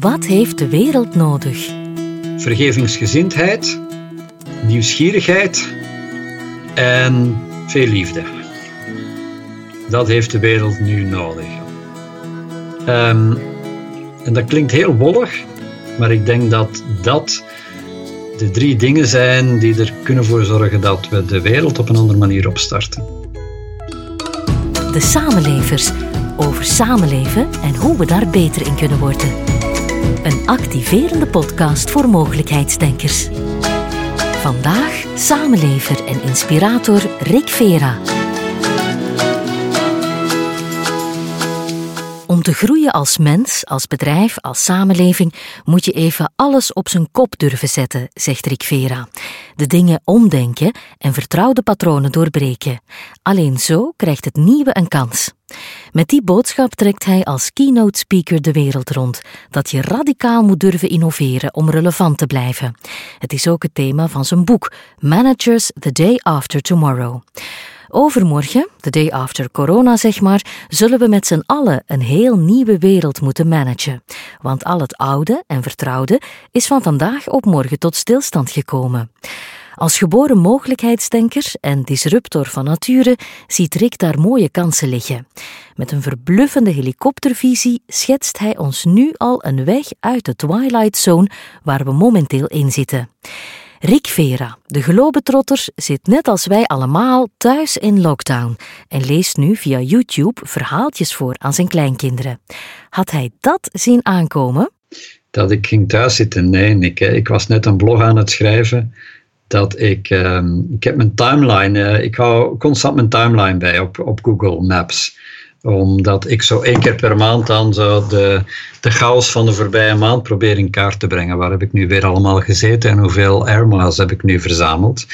Wat heeft de wereld nodig? Vergevingsgezindheid, nieuwsgierigheid en veel liefde. Dat heeft de wereld nu nodig. Ehm, en dat klinkt heel wollig, maar ik denk dat dat de drie dingen zijn die er kunnen voor zorgen dat we de wereld op een andere manier opstarten. De samenlevers over samenleven en hoe we daar beter in kunnen worden. Een activerende podcast voor mogelijkheidsdenkers. Vandaag samenlever en inspirator Rick Vera. Om te groeien als mens, als bedrijf, als samenleving moet je even alles op zijn kop durven zetten, zegt Rick Vera. De dingen omdenken en vertrouwde patronen doorbreken. Alleen zo krijgt het nieuwe een kans. Met die boodschap trekt hij als keynote speaker de wereld rond, dat je radicaal moet durven innoveren om relevant te blijven. Het is ook het thema van zijn boek Managers the Day After Tomorrow. Overmorgen, de day after corona zeg maar, zullen we met z'n allen een heel nieuwe wereld moeten managen. Want al het oude en vertrouwde is van vandaag op morgen tot stilstand gekomen. Als geboren mogelijkheidsdenker en disruptor van nature ziet Rick daar mooie kansen liggen. Met een verbluffende helikoptervisie schetst hij ons nu al een weg uit de Twilight Zone waar we momenteel in zitten. Rick Vera, de globetrotter, zit net als wij allemaal thuis in lockdown en leest nu via YouTube verhaaltjes voor aan zijn kleinkinderen. Had hij dat zien aankomen? Dat ik ging thuis zitten? Nee, ik, ik was net een blog aan het schrijven dat ik, um, ik heb mijn timeline, uh, ik hou constant mijn timeline bij op, op Google Maps omdat ik zo één keer per maand dan zo de, de chaos van de voorbije maand probeer in kaart te brengen. Waar heb ik nu weer allemaal gezeten en hoeveel airmiles heb ik nu verzameld?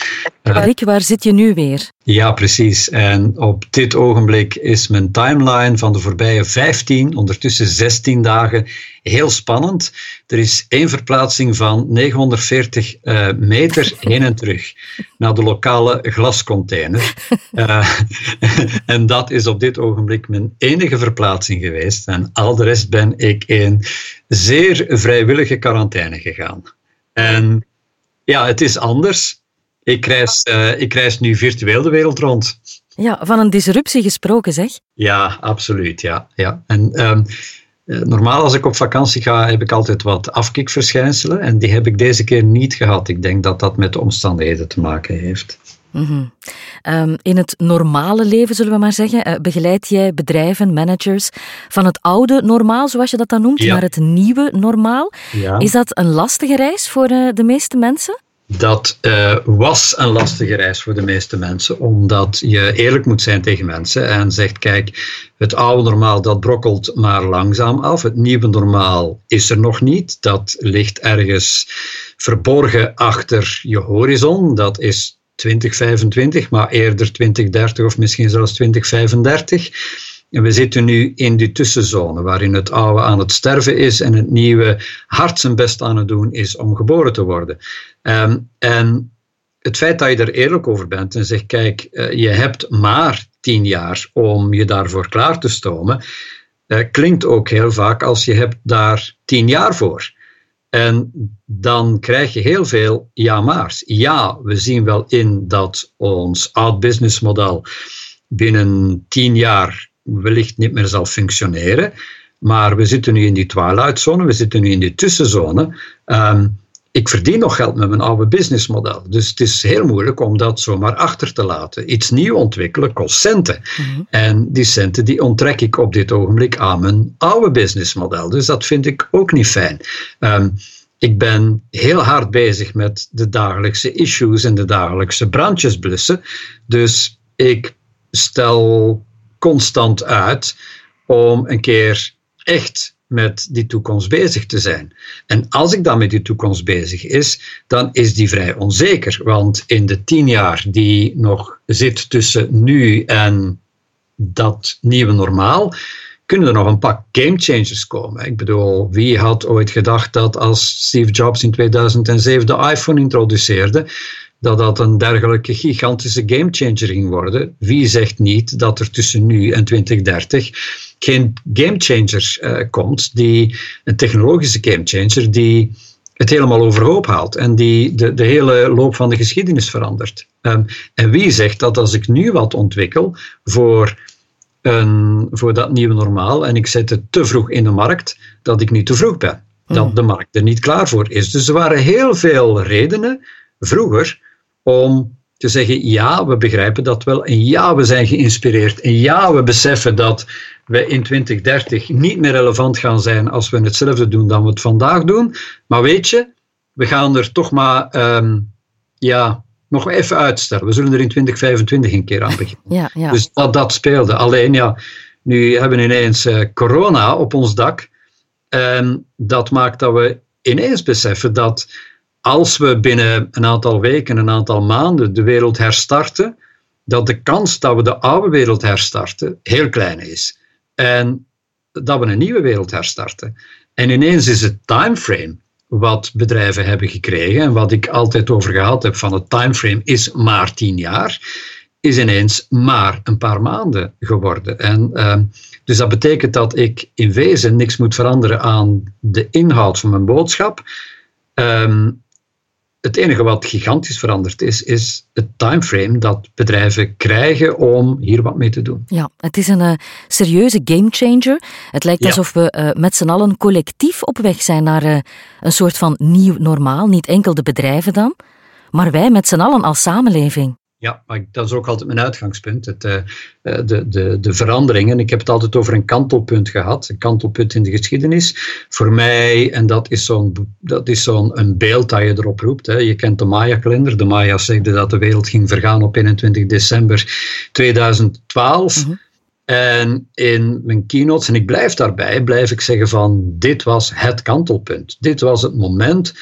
Rick, waar zit je nu weer? Ja, precies. En op dit ogenblik is mijn timeline van de voorbije 15, ondertussen 16 dagen, heel spannend. Er is één verplaatsing van 940 uh, eh, meter heen en terug naar de lokale glascontainer. Uh, en dat is op dit ogenblik mijn enige verplaatsing geweest. En al de rest ben ik in zeer vrijwillige quarantaine gegaan. En ja, het is anders. Ik reis, uh, ik reis nu virtueel de wereld rond. Ja, van een disruptie gesproken, zeg. Ja, absoluut. Ja, ja. En um, normaal als ik op vakantie ga, heb ik altijd wat afkikverschijnselen. En die heb ik deze keer niet gehad. Ik denk dat dat met de omstandigheden te maken heeft. Mm -hmm. um, in het normale leven, zullen we maar zeggen, uh, begeleid jij bedrijven, managers, van het oude normaal, zoals je dat dan noemt, ja. naar het nieuwe normaal. Ja. Is dat een lastige reis voor uh, de meeste mensen? Dat uh, was een lastige reis voor de meeste mensen, omdat je eerlijk moet zijn tegen mensen en zegt: kijk, het oude normaal dat brokkelt maar langzaam af. Het nieuwe normaal is er nog niet. Dat ligt ergens verborgen achter je horizon. Dat is 2025, maar eerder 2030 of misschien zelfs 2035. En we zitten nu in die tussenzone waarin het oude aan het sterven is en het nieuwe hard zijn best aan het doen is om geboren te worden. Um, en het feit dat je er eerlijk over bent en zegt: kijk, uh, je hebt maar tien jaar om je daarvoor klaar te stomen, uh, klinkt ook heel vaak als je hebt daar tien jaar voor. En dan krijg je heel veel ja-maars. Ja, we zien wel in dat ons oud businessmodel binnen tien jaar wellicht niet meer zal functioneren. Maar we zitten nu in die twilight zone, we zitten nu in die tussenzone. Um, ik verdien nog geld met mijn oude businessmodel. Dus het is heel moeilijk om dat zomaar achter te laten. Iets nieuw ontwikkelen kost centen. Mm -hmm. En die centen die onttrek ik op dit ogenblik aan mijn oude businessmodel. Dus dat vind ik ook niet fijn. Um, ik ben heel hard bezig met de dagelijkse issues en de dagelijkse brandjes blussen. Dus ik stel constant uit om een keer echt met die toekomst bezig te zijn. En als ik dan met die toekomst bezig is, dan is die vrij onzeker. Want in de tien jaar die nog zit tussen nu en dat nieuwe normaal, kunnen er nog een paar game changers komen. Ik bedoel, wie had ooit gedacht dat als Steve Jobs in 2007 de iPhone introduceerde, dat dat een dergelijke gigantische gamechanger ging worden. Wie zegt niet dat er tussen nu en 2030 geen gamechanger uh, komt, die, een technologische gamechanger die het helemaal overhoop haalt en die de, de hele loop van de geschiedenis verandert. Um, en wie zegt dat als ik nu wat ontwikkel voor, een, voor dat nieuwe normaal en ik zet het te vroeg in de markt, dat ik niet te vroeg ben? Dat hmm. de markt er niet klaar voor is. Dus er waren heel veel redenen vroeger om te zeggen: ja, we begrijpen dat wel. En ja, we zijn geïnspireerd. En ja, we beseffen dat we in 2030 niet meer relevant gaan zijn als we hetzelfde doen dan we het vandaag doen. Maar weet je, we gaan er toch maar ehm, ja, nog even uitstellen. We zullen er in 2025 een keer aan beginnen. Ja, ja. Dus dat, dat speelde. Alleen ja, nu hebben we ineens uh, corona op ons dak. En dat maakt dat we ineens beseffen dat als we binnen een aantal weken, een aantal maanden de wereld herstarten, dat de kans dat we de oude wereld herstarten heel klein is. En dat we een nieuwe wereld herstarten. En ineens is het timeframe wat bedrijven hebben gekregen, en wat ik altijd over gehad heb van het timeframe is maar tien jaar, is ineens maar een paar maanden geworden. En, uh, dus dat betekent dat ik in wezen niks moet veranderen aan de inhoud van mijn boodschap. Um, het enige wat gigantisch veranderd is, is het timeframe dat bedrijven krijgen om hier wat mee te doen. Ja, het is een uh, serieuze gamechanger. Het lijkt alsof we uh, met z'n allen collectief op weg zijn naar uh, een soort van nieuw normaal. Niet enkel de bedrijven dan, maar wij met z'n allen als samenleving. Ja, maar dat is ook altijd mijn uitgangspunt. Het, uh, de, de, de veranderingen. Ik heb het altijd over een kantelpunt gehad. Een kantelpunt in de geschiedenis. Voor mij, en dat is zo'n zo'n een beeld dat je erop roept. Hè. Je kent de Maya-kalender. De Maya's zeiden dat de wereld ging vergaan op 21 december 2012. Mhm. En in mijn keynotes, en ik blijf daarbij, blijf ik zeggen van dit was het kantelpunt. Dit was het moment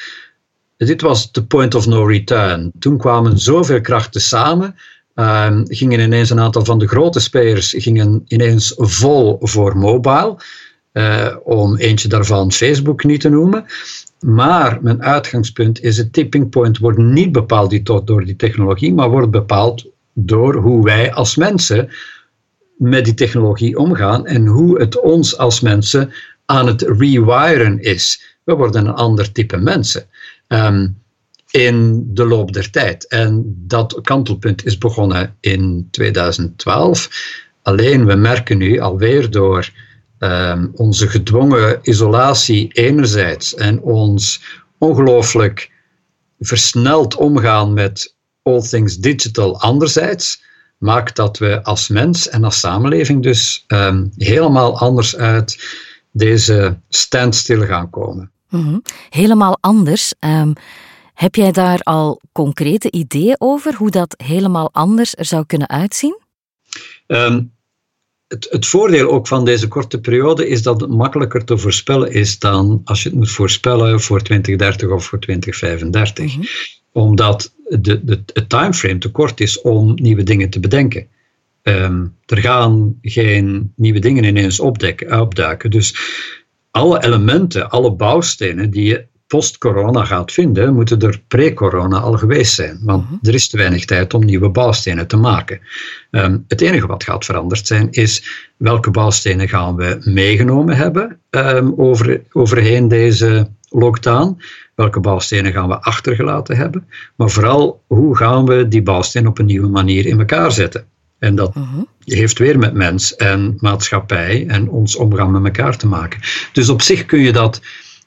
dit was de point of no return. Toen kwamen zoveel krachten samen. Um, gingen ineens een aantal van de grote spelers gingen ineens vol voor mobile. Uh, om eentje daarvan Facebook niet te noemen. Maar mijn uitgangspunt is: het tipping point wordt niet bepaald door die technologie, maar wordt bepaald door hoe wij als mensen met die technologie omgaan en hoe het ons als mensen aan het rewiren is. We worden een ander type mensen. Ehm, in de loop der tijd. En dat kantelpunt is begonnen in 2012. Alleen we merken nu alweer door ehm, onze gedwongen isolatie enerzijds en ons ongelooflijk versneld omgaan met all things digital anderzijds, maakt dat we als mens en als samenleving dus ehm, helemaal anders uit deze standstill gaan komen. Mhm. Helemaal anders. Um, heb jij daar al concrete ideeën over hoe dat helemaal anders er zou kunnen uitzien? Um, het, het, voordeel ook van deze korte periode is dat het makkelijker te voorspellen is dan als je het moet voorspellen voor 2030 of voor 2035. Mm -hmm. Omdat de, de, het timeframe te kort is om nieuwe dingen te bedenken. Um, er gaan geen nieuwe dingen ineens opdekken, opduiken. Dus alle elementen, alle bouwstenen die je post-corona gaat vinden, moeten er pre-corona al geweest zijn. Want mhm. er is te weinig tijd om nieuwe bouwstenen te maken. Um, het enige wat gaat veranderd zijn, is welke bouwstenen gaan we meegenomen hebben um, over, overheen deze lockdown. Welke bouwstenen gaan we achtergelaten hebben. Maar vooral, hoe gaan we die bouwstenen op een nieuwe manier in elkaar zetten. En dat uh heeft weer met mens en maatschappij en ons omgaan met elkaar te maken. Dus op zich kun je dat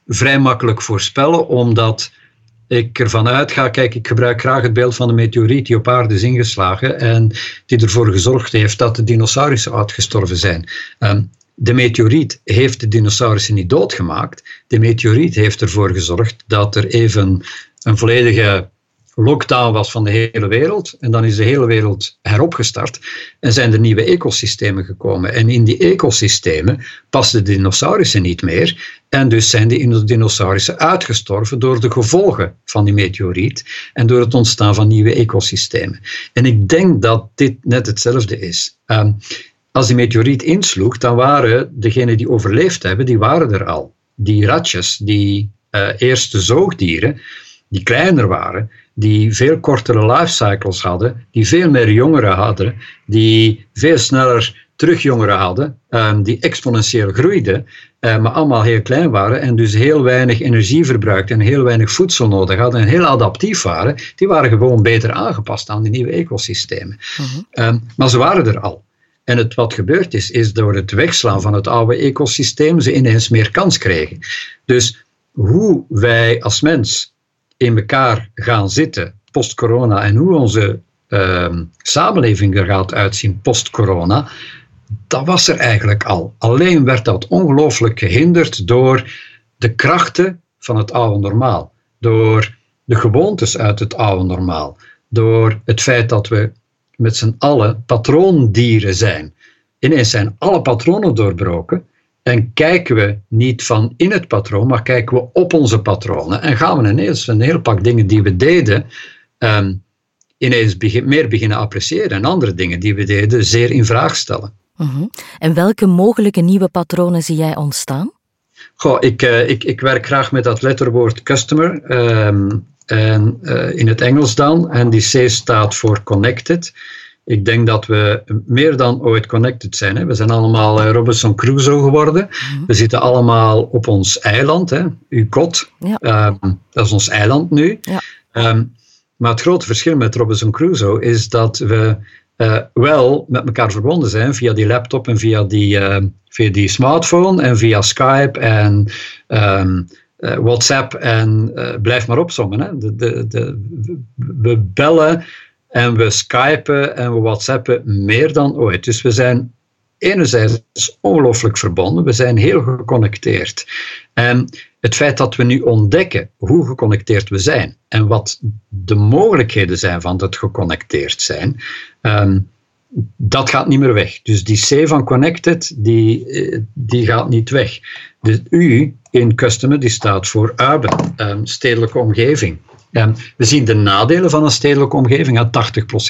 vrij makkelijk voorspellen, omdat ik ervan uitga, kijk, ik gebruik graag het beeld van de meteoriet die op aarde is ingeslagen en die ervoor gezorgd heeft dat de dinosaurussen uitgestorven zijn. Ehm, de meteoriet heeft de dinosaurussen niet doodgemaakt. De meteoriet heeft ervoor gezorgd dat er even een volledige lockdown was van de hele wereld. En dan is de hele wereld heropgestart en zijn er nieuwe ecosystemen gekomen. En in die ecosystemen passen de dinosaurussen niet meer. En dus zijn die dinosaurussen uitgestorven door de gevolgen van die meteoriet en door het ontstaan van nieuwe ecosystemen. En ik denk dat dit net hetzelfde is. Ehm, als die meteoriet insloeg, dan waren degenen die overleefd hebben, die waren er al. Die ratjes, die uh, eerste zoogdieren, die kleiner waren, die veel kortere lifecycles hadden, die veel meer jongeren hadden, die veel sneller terugjongeren hadden, um, die exponentieel groeiden, uh, maar allemaal heel klein waren en dus heel weinig energie verbruikten en heel weinig voedsel nodig hadden en heel adaptief waren, die waren gewoon beter aangepast aan die nieuwe ecosystemen. Uh um, maar ze waren er al. En het, wat gebeurd is, is door het wegslaan van het oude ecosysteem ze ineens meer kans kregen. Dus hoe wij als mens in elkaar gaan zitten post-corona en hoe onze uh, samenleving er gaat uitzien post-corona, dat was er eigenlijk al. Alleen werd dat ongelooflijk gehinderd door de krachten van het oude normaal, door de gewoontes uit het oude normaal, door het feit dat we met z'n allen patroondieren zijn. Ineens zijn alle patronen doorbroken en kijken we niet van in het patroon, maar kijken we op onze patronen en gaan we ineens een heel pak dingen die we deden um, ineens begin, meer beginnen appreciëren en andere dingen die we deden zeer in vraag stellen. Uh En welke mogelijke nieuwe patronen zie jij ontstaan? Goh, ik, uh, ik, ik werk graag met dat letterwoord customer. Um, en, uh, in het Engels dan. En die C staat voor connected. Ik denk dat we meer dan ooit connected zijn. Hè. We zijn allemaal uh, Robinson Crusoe geworden. Mhm. We zitten allemaal op ons eiland, hè. UCOT. Ja. Um, dat is ons eiland nu. Ja. Um, maar het grote verschil met Robinson Crusoe is dat we uh, wel met elkaar verbonden zijn via die laptop en via die, uh, via die smartphone en via Skype en um, uh, WhatsApp en blijf maar opzommen. Hè. De, de, de, we bellen en we skypen en we whatsappen meer dan ooit. Dus we zijn enerzijds ongelooflijk verbonden, we zijn heel geconnecteerd. En het feit dat we nu ontdekken hoe geconnecteerd we zijn en wat de mogelijkheden zijn van het geconnecteerd zijn, um, dat gaat niet meer weg. Dus die C van connected, die, eh, die gaat niet weg. De U in customer, die staat voor urban, um, stedelijke omgeving. We zien de nadelen van een stedelijke omgeving.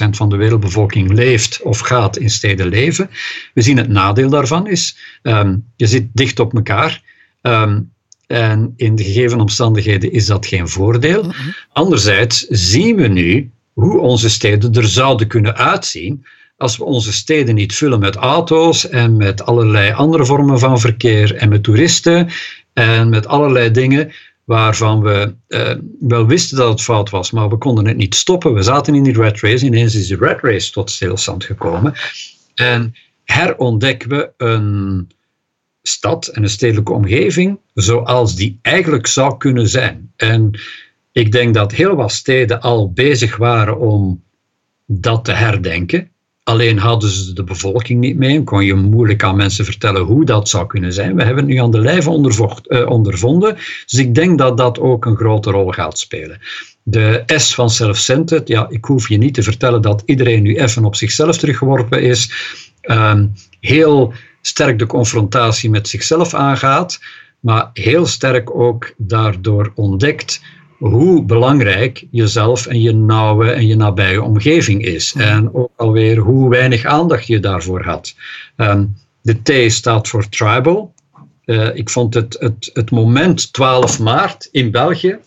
80% van de wereldbevolking leeft of gaat in steden leven. We zien het nadeel daarvan is, um, je zit dicht op elkaar. Um, en in de gegeven omstandigheden is dat geen voordeel. Mhm. Anderzijds zien we nu hoe onze steden er zouden kunnen uitzien als we onze steden niet vullen met auto's en met allerlei andere vormen van verkeer en met toeristen en met allerlei dingen waarvan we uh, wel wisten dat het fout was, maar we konden het niet stoppen. We zaten in die red race, ineens is die red race tot stilstand gekomen. En herontdekken we een stad en een stedelijke omgeving zoals die eigenlijk zou kunnen zijn. En ik denk dat heel wat steden al bezig waren om dat te herdenken. Alleen hadden ze de bevolking niet mee en kon je moeilijk aan mensen vertellen hoe dat zou kunnen zijn. We hebben het nu aan de lijve uh, ondervonden, dus ik denk dat dat ook een grote rol gaat spelen. De S van self-centered, ja, ik hoef je niet te vertellen dat iedereen nu even op zichzelf teruggeworpen is. Um, heel sterk de confrontatie met zichzelf aangaat, maar heel sterk ook daardoor ontdekt hoe belangrijk jezelf en je nauwe en je nabije omgeving is. En ook alweer hoe weinig aandacht je daarvoor had. Um, de T staat voor tribal. Uh, ik vond het, het, het moment 12 maart in België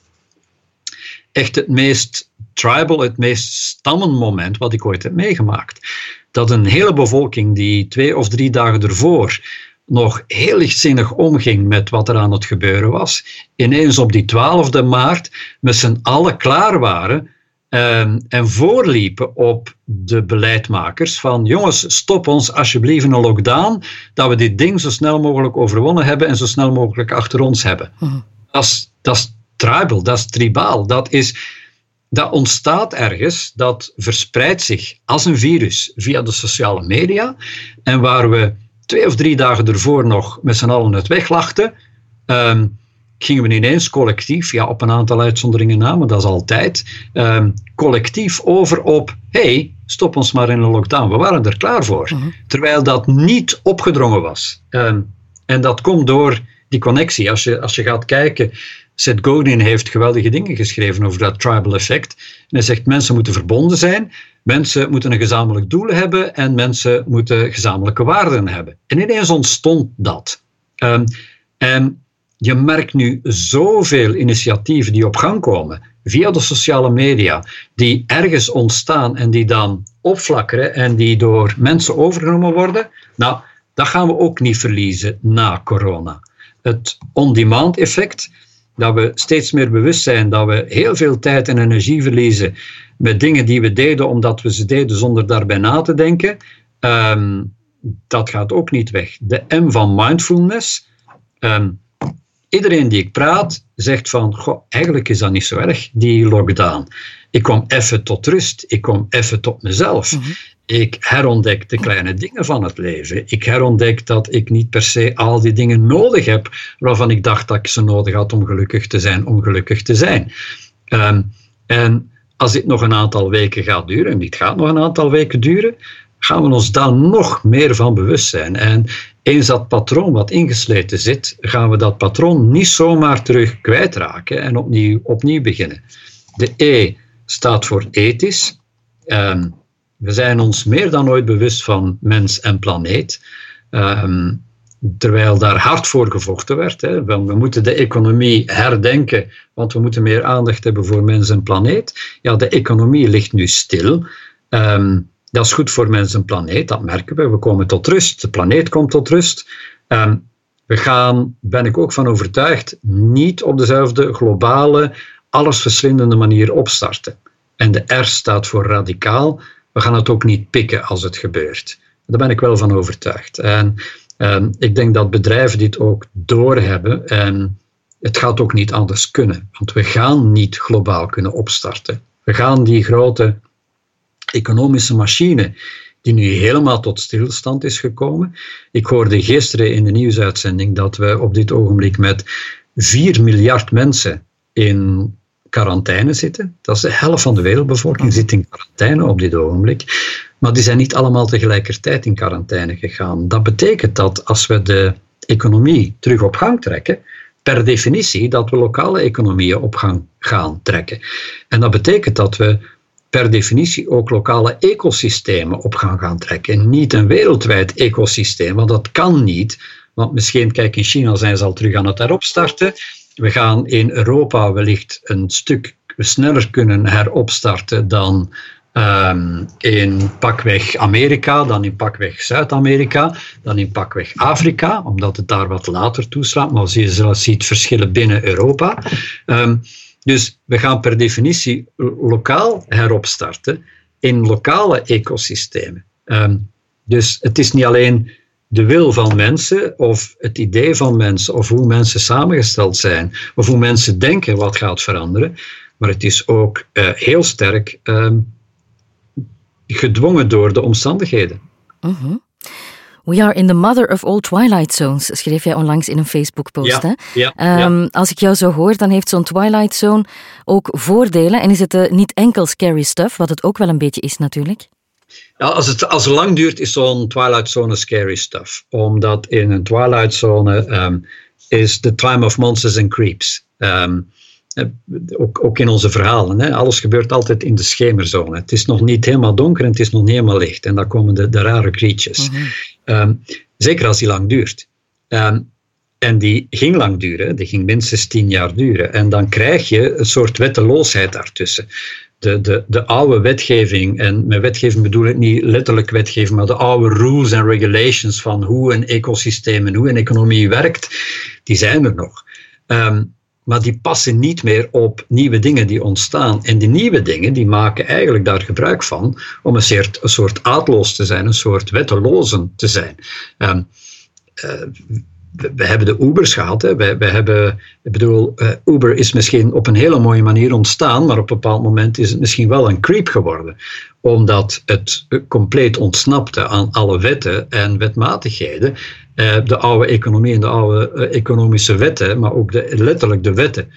echt het meest tribal, het meest stammenmoment wat ik ooit heb meegemaakt. Dat een hele bevolking die twee of drie dagen ervoor nog heel lichtzinnig omging met wat er aan het gebeuren was, ineens op die 12e maart met z'n allen klaar waren um, en voorliepen op de beleidmakers van jongens, stop ons alsjeblieft een lockdown, dat we dit ding zo snel mogelijk overwonnen hebben en zo snel mogelijk achter ons hebben. Mhm. Dat is, dat is tribal, dat is tribaal, dat is... Dat ontstaat ergens, dat verspreidt zich als een virus via de sociale media. En waar we twee of drie dagen ervoor nog met z'n allen het weglachten, um, gingen we ineens collectief, ja, op een aantal uitzonderingen na, maar dat is altijd, um, collectief over op, hey, stop ons maar in een lockdown. We waren er klaar voor. Mhm. Terwijl dat niet opgedrongen was. Um, en dat komt door die connectie. Als je, als je gaat kijken, Seth Godin heeft geweldige dingen geschreven over dat tribal effect. En hij zegt, mensen moeten verbonden zijn, Mensen moeten een gezamenlijk doel hebben en mensen moeten gezamenlijke waarden hebben. En ineens ontstond dat. Um, en je merkt nu zoveel initiatieven die op gang komen via de sociale media, die ergens ontstaan en die dan opflakkeren en die door mensen overgenomen worden, nou, dat gaan we ook niet verliezen na corona. Het on-demand effect, dat we steeds meer bewust zijn dat we heel veel tijd en energie verliezen met dingen die we deden omdat we ze deden zonder daarbij na te denken, ehm, dat gaat ook niet weg. De M van mindfulness. Ehm, iedereen die ik praat zegt van, goh, eigenlijk is dat niet zo erg, die lockdown. Ik kom even tot rust, ik kom even tot mezelf. Mhm. Ik herontdek de kleine dingen van het leven. Ik herontdek dat ik niet per se al die dingen nodig heb waarvan ik dacht dat ik ze nodig had om gelukkig te zijn, om gelukkig te zijn. Ehm, en als dit nog een aantal weken gaat duren, en dit gaat nog een aantal weken duren, gaan we ons daar nog meer van bewust zijn. En eens dat patroon wat ingesleten zit, gaan we dat patroon niet zomaar terug kwijtraken en opnieuw, opnieuw beginnen. De E staat voor ethisch. Um, we zijn ons meer dan ooit bewust van mens en planeet. Ehm, terwijl daar hard voor gevochten werd. Hè. We moeten de economie herdenken, want we moeten meer aandacht hebben voor mens en planeet. Ja, de economie ligt nu stil. Ehm, dat is goed voor mens en planeet, dat merken we. We komen tot rust, de planeet komt tot rust. Ehm, we gaan, ben ik ook van overtuigd, niet op dezelfde globale, allesverslindende manier opstarten. En de R staat voor radicaal. We gaan het ook niet pikken als het gebeurt. Daar ben ik wel van overtuigd. En um, ik denk dat bedrijven dit ook doorhebben. En het gaat ook niet anders kunnen. Want we gaan niet globaal kunnen opstarten. We gaan die grote economische machine die nu helemaal tot stilstand is gekomen. Ik hoorde gisteren in de nieuwsuitzending dat we op dit ogenblik met 4 miljard mensen in quarantaine zitten. Dat is de helft van de wereldbevolking zit in quarantaine op dit ogenblik. Maar die zijn niet allemaal tegelijkertijd in quarantaine gegaan. Dat betekent dat als we de economie terug op gang trekken, per definitie dat we lokale economieën op gang gaan trekken. En dat betekent dat we per definitie ook lokale ecosystemen op gaan gaan trekken. Niet een wereldwijd ecosysteem, want dat kan niet. Want misschien, kijk, in China zijn ze al terug aan het heropstarten. We gaan in Europa wellicht een stuk sneller kunnen heropstarten dan um, in pakweg Amerika, dan in pakweg Zuid-Amerika, dan in pakweg Afrika, omdat het daar wat later toeslaat. Maar je ziet verschillen binnen Europa. Um, dus we gaan per definitie lokaal heropstarten in lokale ecosystemen. Um, dus het is niet alleen de wil van mensen of het idee van mensen of hoe mensen samengesteld zijn of hoe mensen denken wat gaat veranderen, maar het is ook uh, heel sterk um, gedwongen door de omstandigheden. Mhm. We are in the mother of all twilight zones, schreef jij onlangs in een Facebook-post. Ja, ja, um, Als ik jou zo hoor, dan heeft zo'n twilight zone ook voordelen. En is het uh, niet enkel scary stuff, wat het ook wel een beetje is natuurlijk? Ja, als, het, als het lang duurt, is zo'n Twilight Zone scary stuff. Omdat in een Twilight Zone um, is the time of monsters and creeps. Um, ook, ook, in onze verhalen. Hè. Alles gebeurt altijd in de schemerzone. Het is nog niet helemaal donker en het is nog niet helemaal licht. En dan komen de, de rare creatures. Mhm. Ehm, zeker als die lang duurt. Um, en die ging lang duren, die ging minstens tien jaar duren. En dan krijg je een soort wetteloosheid daartussen de, de, de oude wetgeving, en met wetgeving bedoel ik niet letterlijk wetgeving, maar de oude rules en regulations van hoe een ecosysteem en hoe een economie werkt, die zijn er nog. Ehm, maar die passen niet meer op nieuwe dingen die ontstaan. En die nieuwe dingen die maken eigenlijk daar gebruik van om een soort, een aardloos te zijn, een soort wettelozen te zijn. Um, we, hebben de Ubers gehad. Hè. We, hebben, ik bedoel, uh, Uber is misschien op een hele mooie manier ontstaan, maar op een bepaald moment is het misschien wel een creep geworden. Omdat het compleet ontsnapte aan alle wetten en wetmatigheden. Uh, de oude economie en de oude uh, economische wetten, maar ook de, letterlijk de wetten,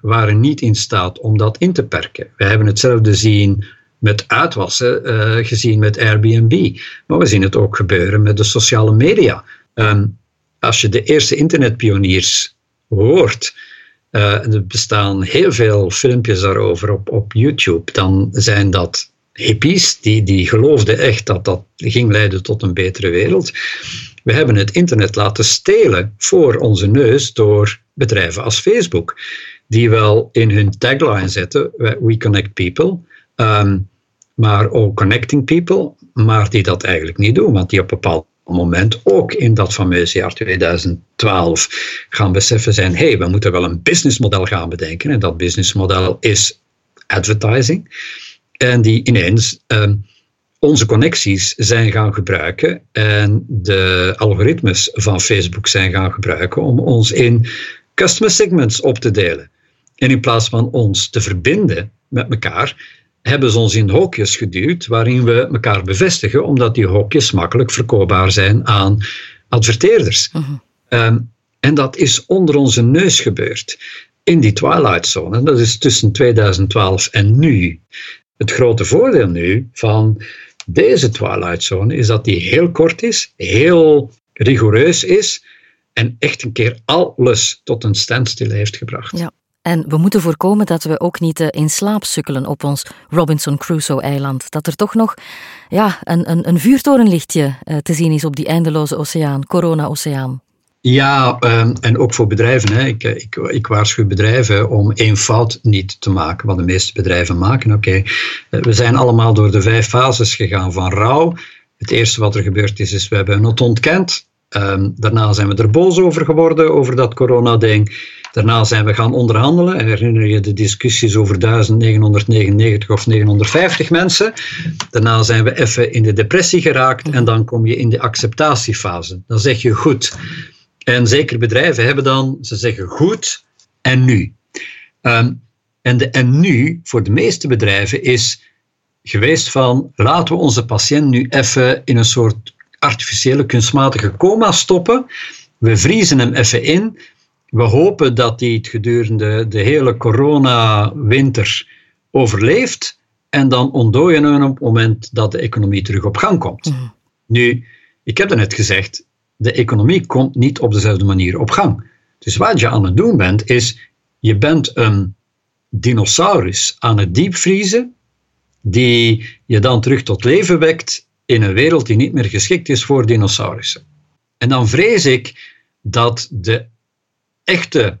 waren niet in staat om dat in te perken. We hebben hetzelfde zien met uitwassen, gezien met Airbnb. Maar we zien het ook gebeuren met de sociale media. Um, als je de eerste internetpioniers hoort, uh, er bestaan heel veel filmpjes daarover op, op YouTube, dan zijn dat hippies die, die geloofden echt dat dat ging leiden tot een betere wereld. We hebben het internet laten stelen voor onze neus door bedrijven als Facebook, die wel in hun tagline zetten: We connect people. Ehm, maar ook connecting people, maar die dat eigenlijk niet doen, want die op een bepaald moment ook in dat fameuze jaar 2012 gaan beseffen zijn, hé, hey, we moeten wel een businessmodel gaan bedenken en dat businessmodel is advertising. En die ineens ehm, onze connecties zijn gaan gebruiken en de algoritmes van Facebook zijn gaan gebruiken om ons in customer segments op te delen. En in plaats van ons te verbinden met elkaar, hebben ze ons in hokjes geduwd waarin we elkaar bevestigen, omdat die hokjes makkelijk verkoopbaar zijn aan adverteerders. Mhm. Ehm, en dat is onder onze neus gebeurd. In die twilight zone. Dat is tussen 2012 en nu. Het grote voordeel nu van deze twilight zone is dat die heel kort is, heel rigoureus is en echt een keer alles tot een standstill heeft gebracht. Ja. En we moeten voorkomen dat we ook niet eh, in slaap sukkelen op ons Robinson Crusoe-eiland. Dat er toch nog ja, een, een, een vuurtorenlichtje eh, te zien is op die eindeloze oceaan, corona-oceaan. Ja, ehm, en ook voor bedrijven. Ik, eh, ik, ik, waarschuw bedrijven om één fout niet te maken, wat de meeste bedrijven maken. Oké, we zijn allemaal door de vijf fases gegaan van rouw. Het eerste wat er gebeurd is, is we hebben het ontkend. Um, daarna zijn we er boos over geworden, over dat corona-ding. Daarna zijn we gaan onderhandelen. Herinner je de discussies over 1999 of 950 mensen? Daarna zijn we even in de depressie geraakt en dan kom je in de acceptatiefase. Dan zeg je goed. En zeker bedrijven hebben dan, ze zeggen goed en nu. Ehm, en de en nu voor de meeste bedrijven is geweest van laten we onze patiënt nu even in een soort artificiële kunstmatige coma stoppen. We vriezen hem even in we hopen dat hij het gedurende de hele corona-winter overleeft en dan ontdooien we op het moment dat de economie terug op gang komt. Mhm. Nu, ik heb net gezegd, de economie komt niet op dezelfde manier op gang. Dus wat je aan het doen bent, is je bent een dinosaurus aan het diepvriezen, die je dan terug tot leven wekt in een wereld die niet meer geschikt is voor dinosaurussen. En dan vrees ik dat de echte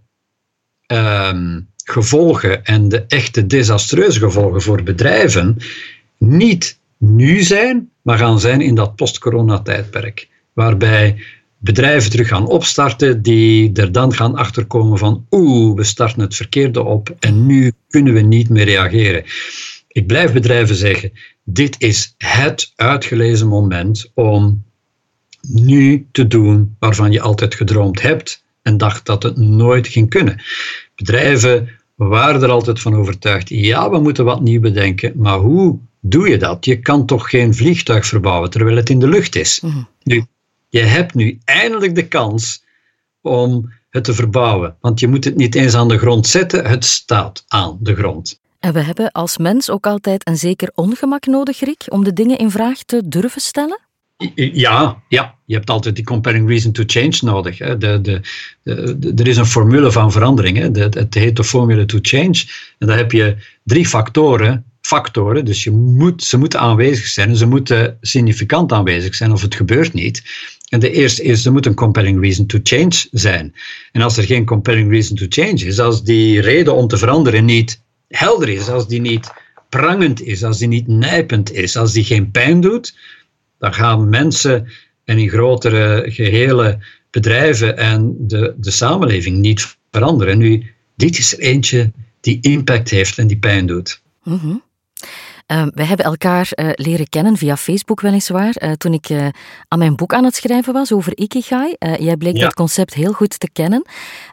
ehm, gevolgen en de echte desastreuze gevolgen voor bedrijven niet nu zijn, maar gaan zijn in dat post-corona-tijdperk. Waarbij bedrijven terug gaan opstarten die er dan gaan achterkomen van oeh, we starten het verkeerde op en nu kunnen we niet meer reageren. Ik blijf bedrijven zeggen, dit is het uitgelezen moment om nu te doen waarvan je altijd gedroomd hebt en dacht dat het nooit ging kunnen. Bedrijven waren er altijd van overtuigd, ja, we moeten wat nieuw bedenken, maar hoe doe je dat? Je kan toch geen vliegtuig verbouwen terwijl het in de lucht is? Mhm. Nu, je hebt nu eindelijk de kans om het te verbouwen, want je moet het niet eens aan de grond zetten, het staat aan de grond. En we hebben als mens ook altijd een zeker ongemak nodig, Rick, om de dingen in vraag te durven stellen? Ja, ja, je hebt altijd die comparing reason to change nodig. Hè. De, de, de, er is een formule van verandering. Het heet de formule to change. En daar heb je drie factoren. factoren dus je moet, ze moeten aanwezig zijn ze moeten significant aanwezig zijn of het gebeurt niet. En de eerste is, er moet een compelling reason to change zijn. En als er geen compelling reason to change is, als die reden om te veranderen niet helder is, als die niet prangend is, als die niet nijpend is, als die geen pijn doet, dan gaan mensen en in grotere gehele bedrijven en de, de samenleving niet veranderen. En nu, dit is er eentje die impact heeft en die pijn doet. Mm we hebben elkaar uh, leren kennen via Facebook weliswaar, uh, toen ik uh, aan mijn boek aan het schrijven was over Ikigai. jij bleek dat concept heel goed te kennen.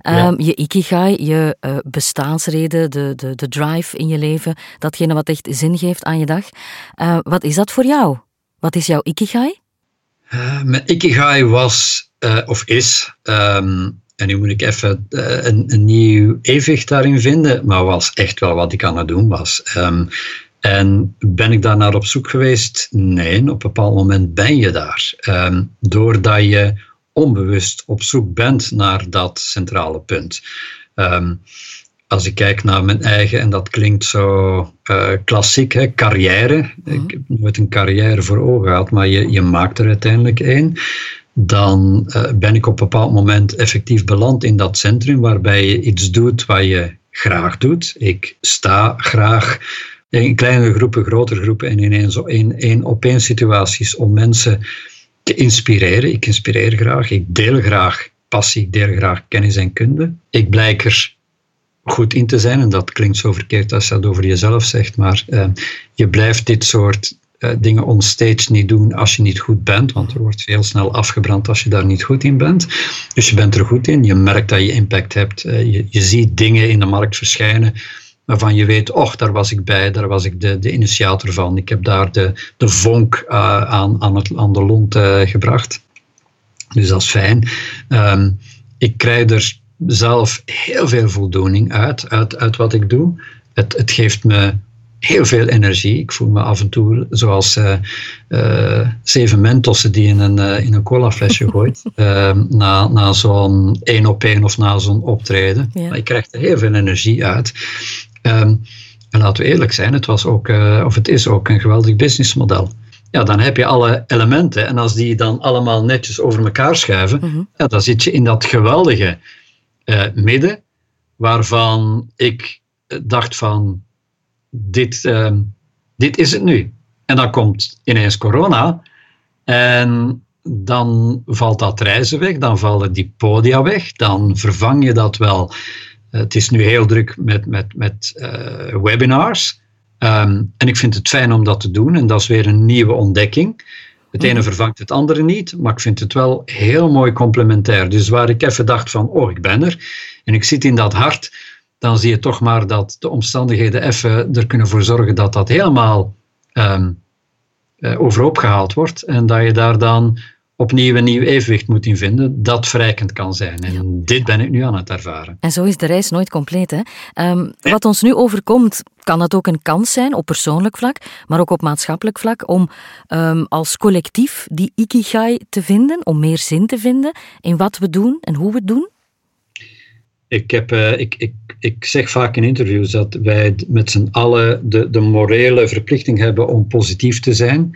Um, Je Ikigai, je bestaansreden, de, de, de drive in je leven, datgene wat echt zin geeft aan je dag. wat is dat voor jou? Wat is jouw ikigai? Mijn ikigai was, of is, um, en nu moet ik even een, een, nieuw evenwicht daarin vinden, maar was echt wel wat ik aan het doen was. Um, en ben ik daar naar op zoek geweest? Nee, op een bepaald moment ben je daar. Um, doordat je onbewust op zoek bent naar dat centrale punt. Um, als ik kijk naar mijn eigen, en dat klinkt zo uh, klassiek, hè, carrière. Mhm. Ik heb nooit een carrière voor ogen gehad, maar je, je maakt er uiteindelijk een. Dan uh, ben ik op een bepaald moment effectief beland in dat centrum waarbij je iets doet waar je graag doet. Ik sta graag in kleine groepen, grotere groepen en in één, in één op één situaties om mensen te inspireren. Ik inspireer graag, ik deel graag passie, ik deel graag kennis en kunde. Ik blijk er goed in te zijn, en dat klinkt zo verkeerd als je dat over jezelf zegt, maar uh, je blijft dit soort uh, dingen onstage niet doen als je niet goed bent, want er wordt veel snel afgebrand als je daar niet goed in bent. Dus je bent er goed in, je merkt dat je impact hebt, uh, je, je ziet dingen in de markt verschijnen waarvan je weet, och, daar was ik bij, daar was ik de, de initiator van. Ik heb daar de, de vonk uh, aan, aan, het, aan de lont uh, gebracht. Dus dat is fijn. Um, ik krijg er zelf heel veel voldoening uit, uit, uit wat ik doe. Het, het geeft me heel veel energie. Ik voel me af en toe zoals uh, uh, zeven mentossen die in een, uh, in een colaflesje gooit. na na zo'n één op één of na zo'n optreden. Ja. Maar ik krijg er heel veel energie uit. Um, en laten we eerlijk zijn, het, was ook, of het is ook een geweldig businessmodel. Ja, dan heb je alle elementen. En als die dan allemaal netjes over elkaar schuiven, mm -hmm. ja, dan zit je in dat geweldige midden, waarvan ik dacht van dit, uh, dit is het nu. En dan komt ineens corona en dan valt dat reizen weg, dan vallen die podia weg, dan vervang je dat wel. Het is nu heel druk met, met, met uh, webinars. Um, en ik vind het fijn om dat te doen en dat is weer een nieuwe ontdekking. Het ene vervangt het andere niet, maar ik vind het wel heel mooi complementair. Dus waar ik even dacht van, oh, ik ben er en ik zit in dat hart, dan zie je toch maar dat de omstandigheden even er kunnen voor zorgen dat dat helemaal um, uh, overhoop gehaald wordt en dat je daar dan opnieuw een nieuw evenwicht moet in vinden dat verrijkend kan zijn. En ja. dit ben ik nu aan het ervaren. En zo is de reis nooit compleet. Hè? Um, ja. Wat ons nu overkomt, kan het ook een kans zijn op persoonlijk vlak, maar ook op maatschappelijk vlak, om um, als collectief die ikigai te vinden, om meer zin te vinden in wat we doen en hoe we het doen? Ik, heb, uh, ik, ik, ik zeg vaak in interviews dat wij met z'n allen de, de morele verplichting hebben om positief te zijn.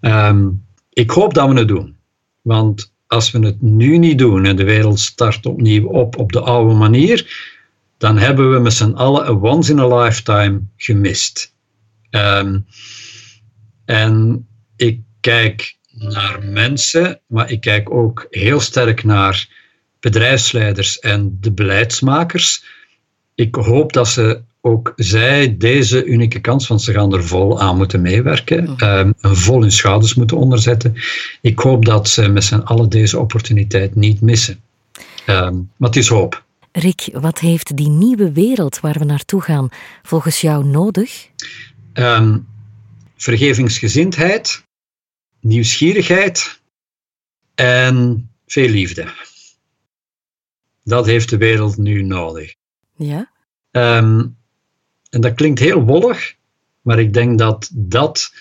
Um, ik hoop dat we het doen. Want als we het nu niet doen en de wereld start opnieuw op op de oude manier, dan hebben we met z'n allen een once in a lifetime gemist. Um, en ik kijk naar mensen, maar ik kijk ook heel sterk naar bedrijfsleiders en de beleidsmakers. Ik hoop dat ze ook zij deze unieke kans, want ze gaan er vol aan moeten meewerken, um, vol hun schouders moeten onderzetten. Ik hoop dat ze met z'n allen deze opportuniteit niet missen. Um, maar het is hoop. Rick, wat heeft die nieuwe wereld waar we naartoe gaan volgens jou nodig? Um, vergevingsgezindheid, nieuwsgierigheid en veel liefde. Dat heeft de wereld nu nodig. Ja? Um, en dat klinkt heel wollig, maar ik denk dat dat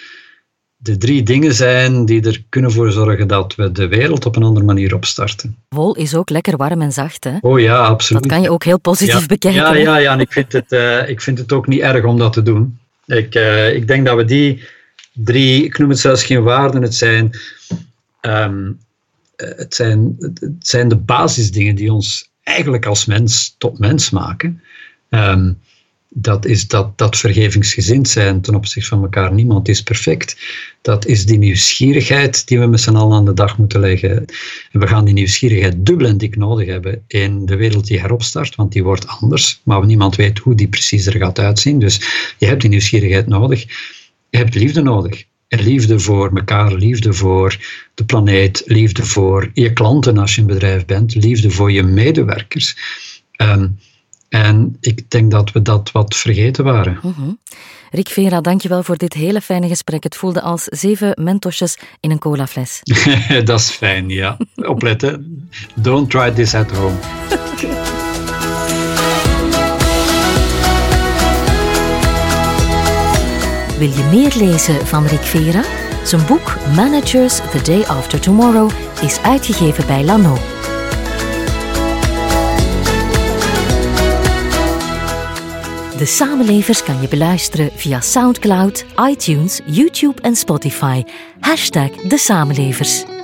de drie dingen zijn die er kunnen voor zorgen dat we de wereld op een andere manier opstarten. Wol is ook lekker warm en zacht, hè? Oh ja, absoluut. Dat kan je ook heel positief ja. bekijken. Ja, ja, ja, en ik vind, het, uh, ik vind het ook niet erg om dat te doen. Ik, uh, ik denk dat we die drie, ik noem het zelfs geen waarden, het zijn, um, het zijn, het zijn de basisdingen die ons eigenlijk als mens tot mens maken. Um, dat is dat, dat vergevingsgezind zijn ten opzichte van elkaar. Niemand is perfect. Dat is die nieuwsgierigheid die we met z'n allen aan de dag moeten leggen. En we gaan die nieuwsgierigheid dubbel en dik nodig hebben in de wereld die heropstart, want die wordt anders, maar niemand weet hoe die precies er gaat uitzien. Dus je hebt die nieuwsgierigheid nodig. Je hebt liefde nodig. En liefde voor elkaar, liefde voor de planeet, liefde voor je klanten als je een bedrijf bent, liefde voor je medewerkers. Um, en ik denk dat we dat wat vergeten waren. Uh -huh. Rick Vera, dankjewel voor dit hele fijne gesprek. Het voelde als zeven mentosjes in een colafles. dat is fijn, ja. Opletten. Don't try this at home. Wil je meer lezen van Rick Vera? Zijn boek Managers The Day After Tomorrow is uitgegeven bij Lano. De Samenlevers kan je beluisteren via Soundcloud, iTunes, YouTube en Spotify. Hashtag De Samenlevers.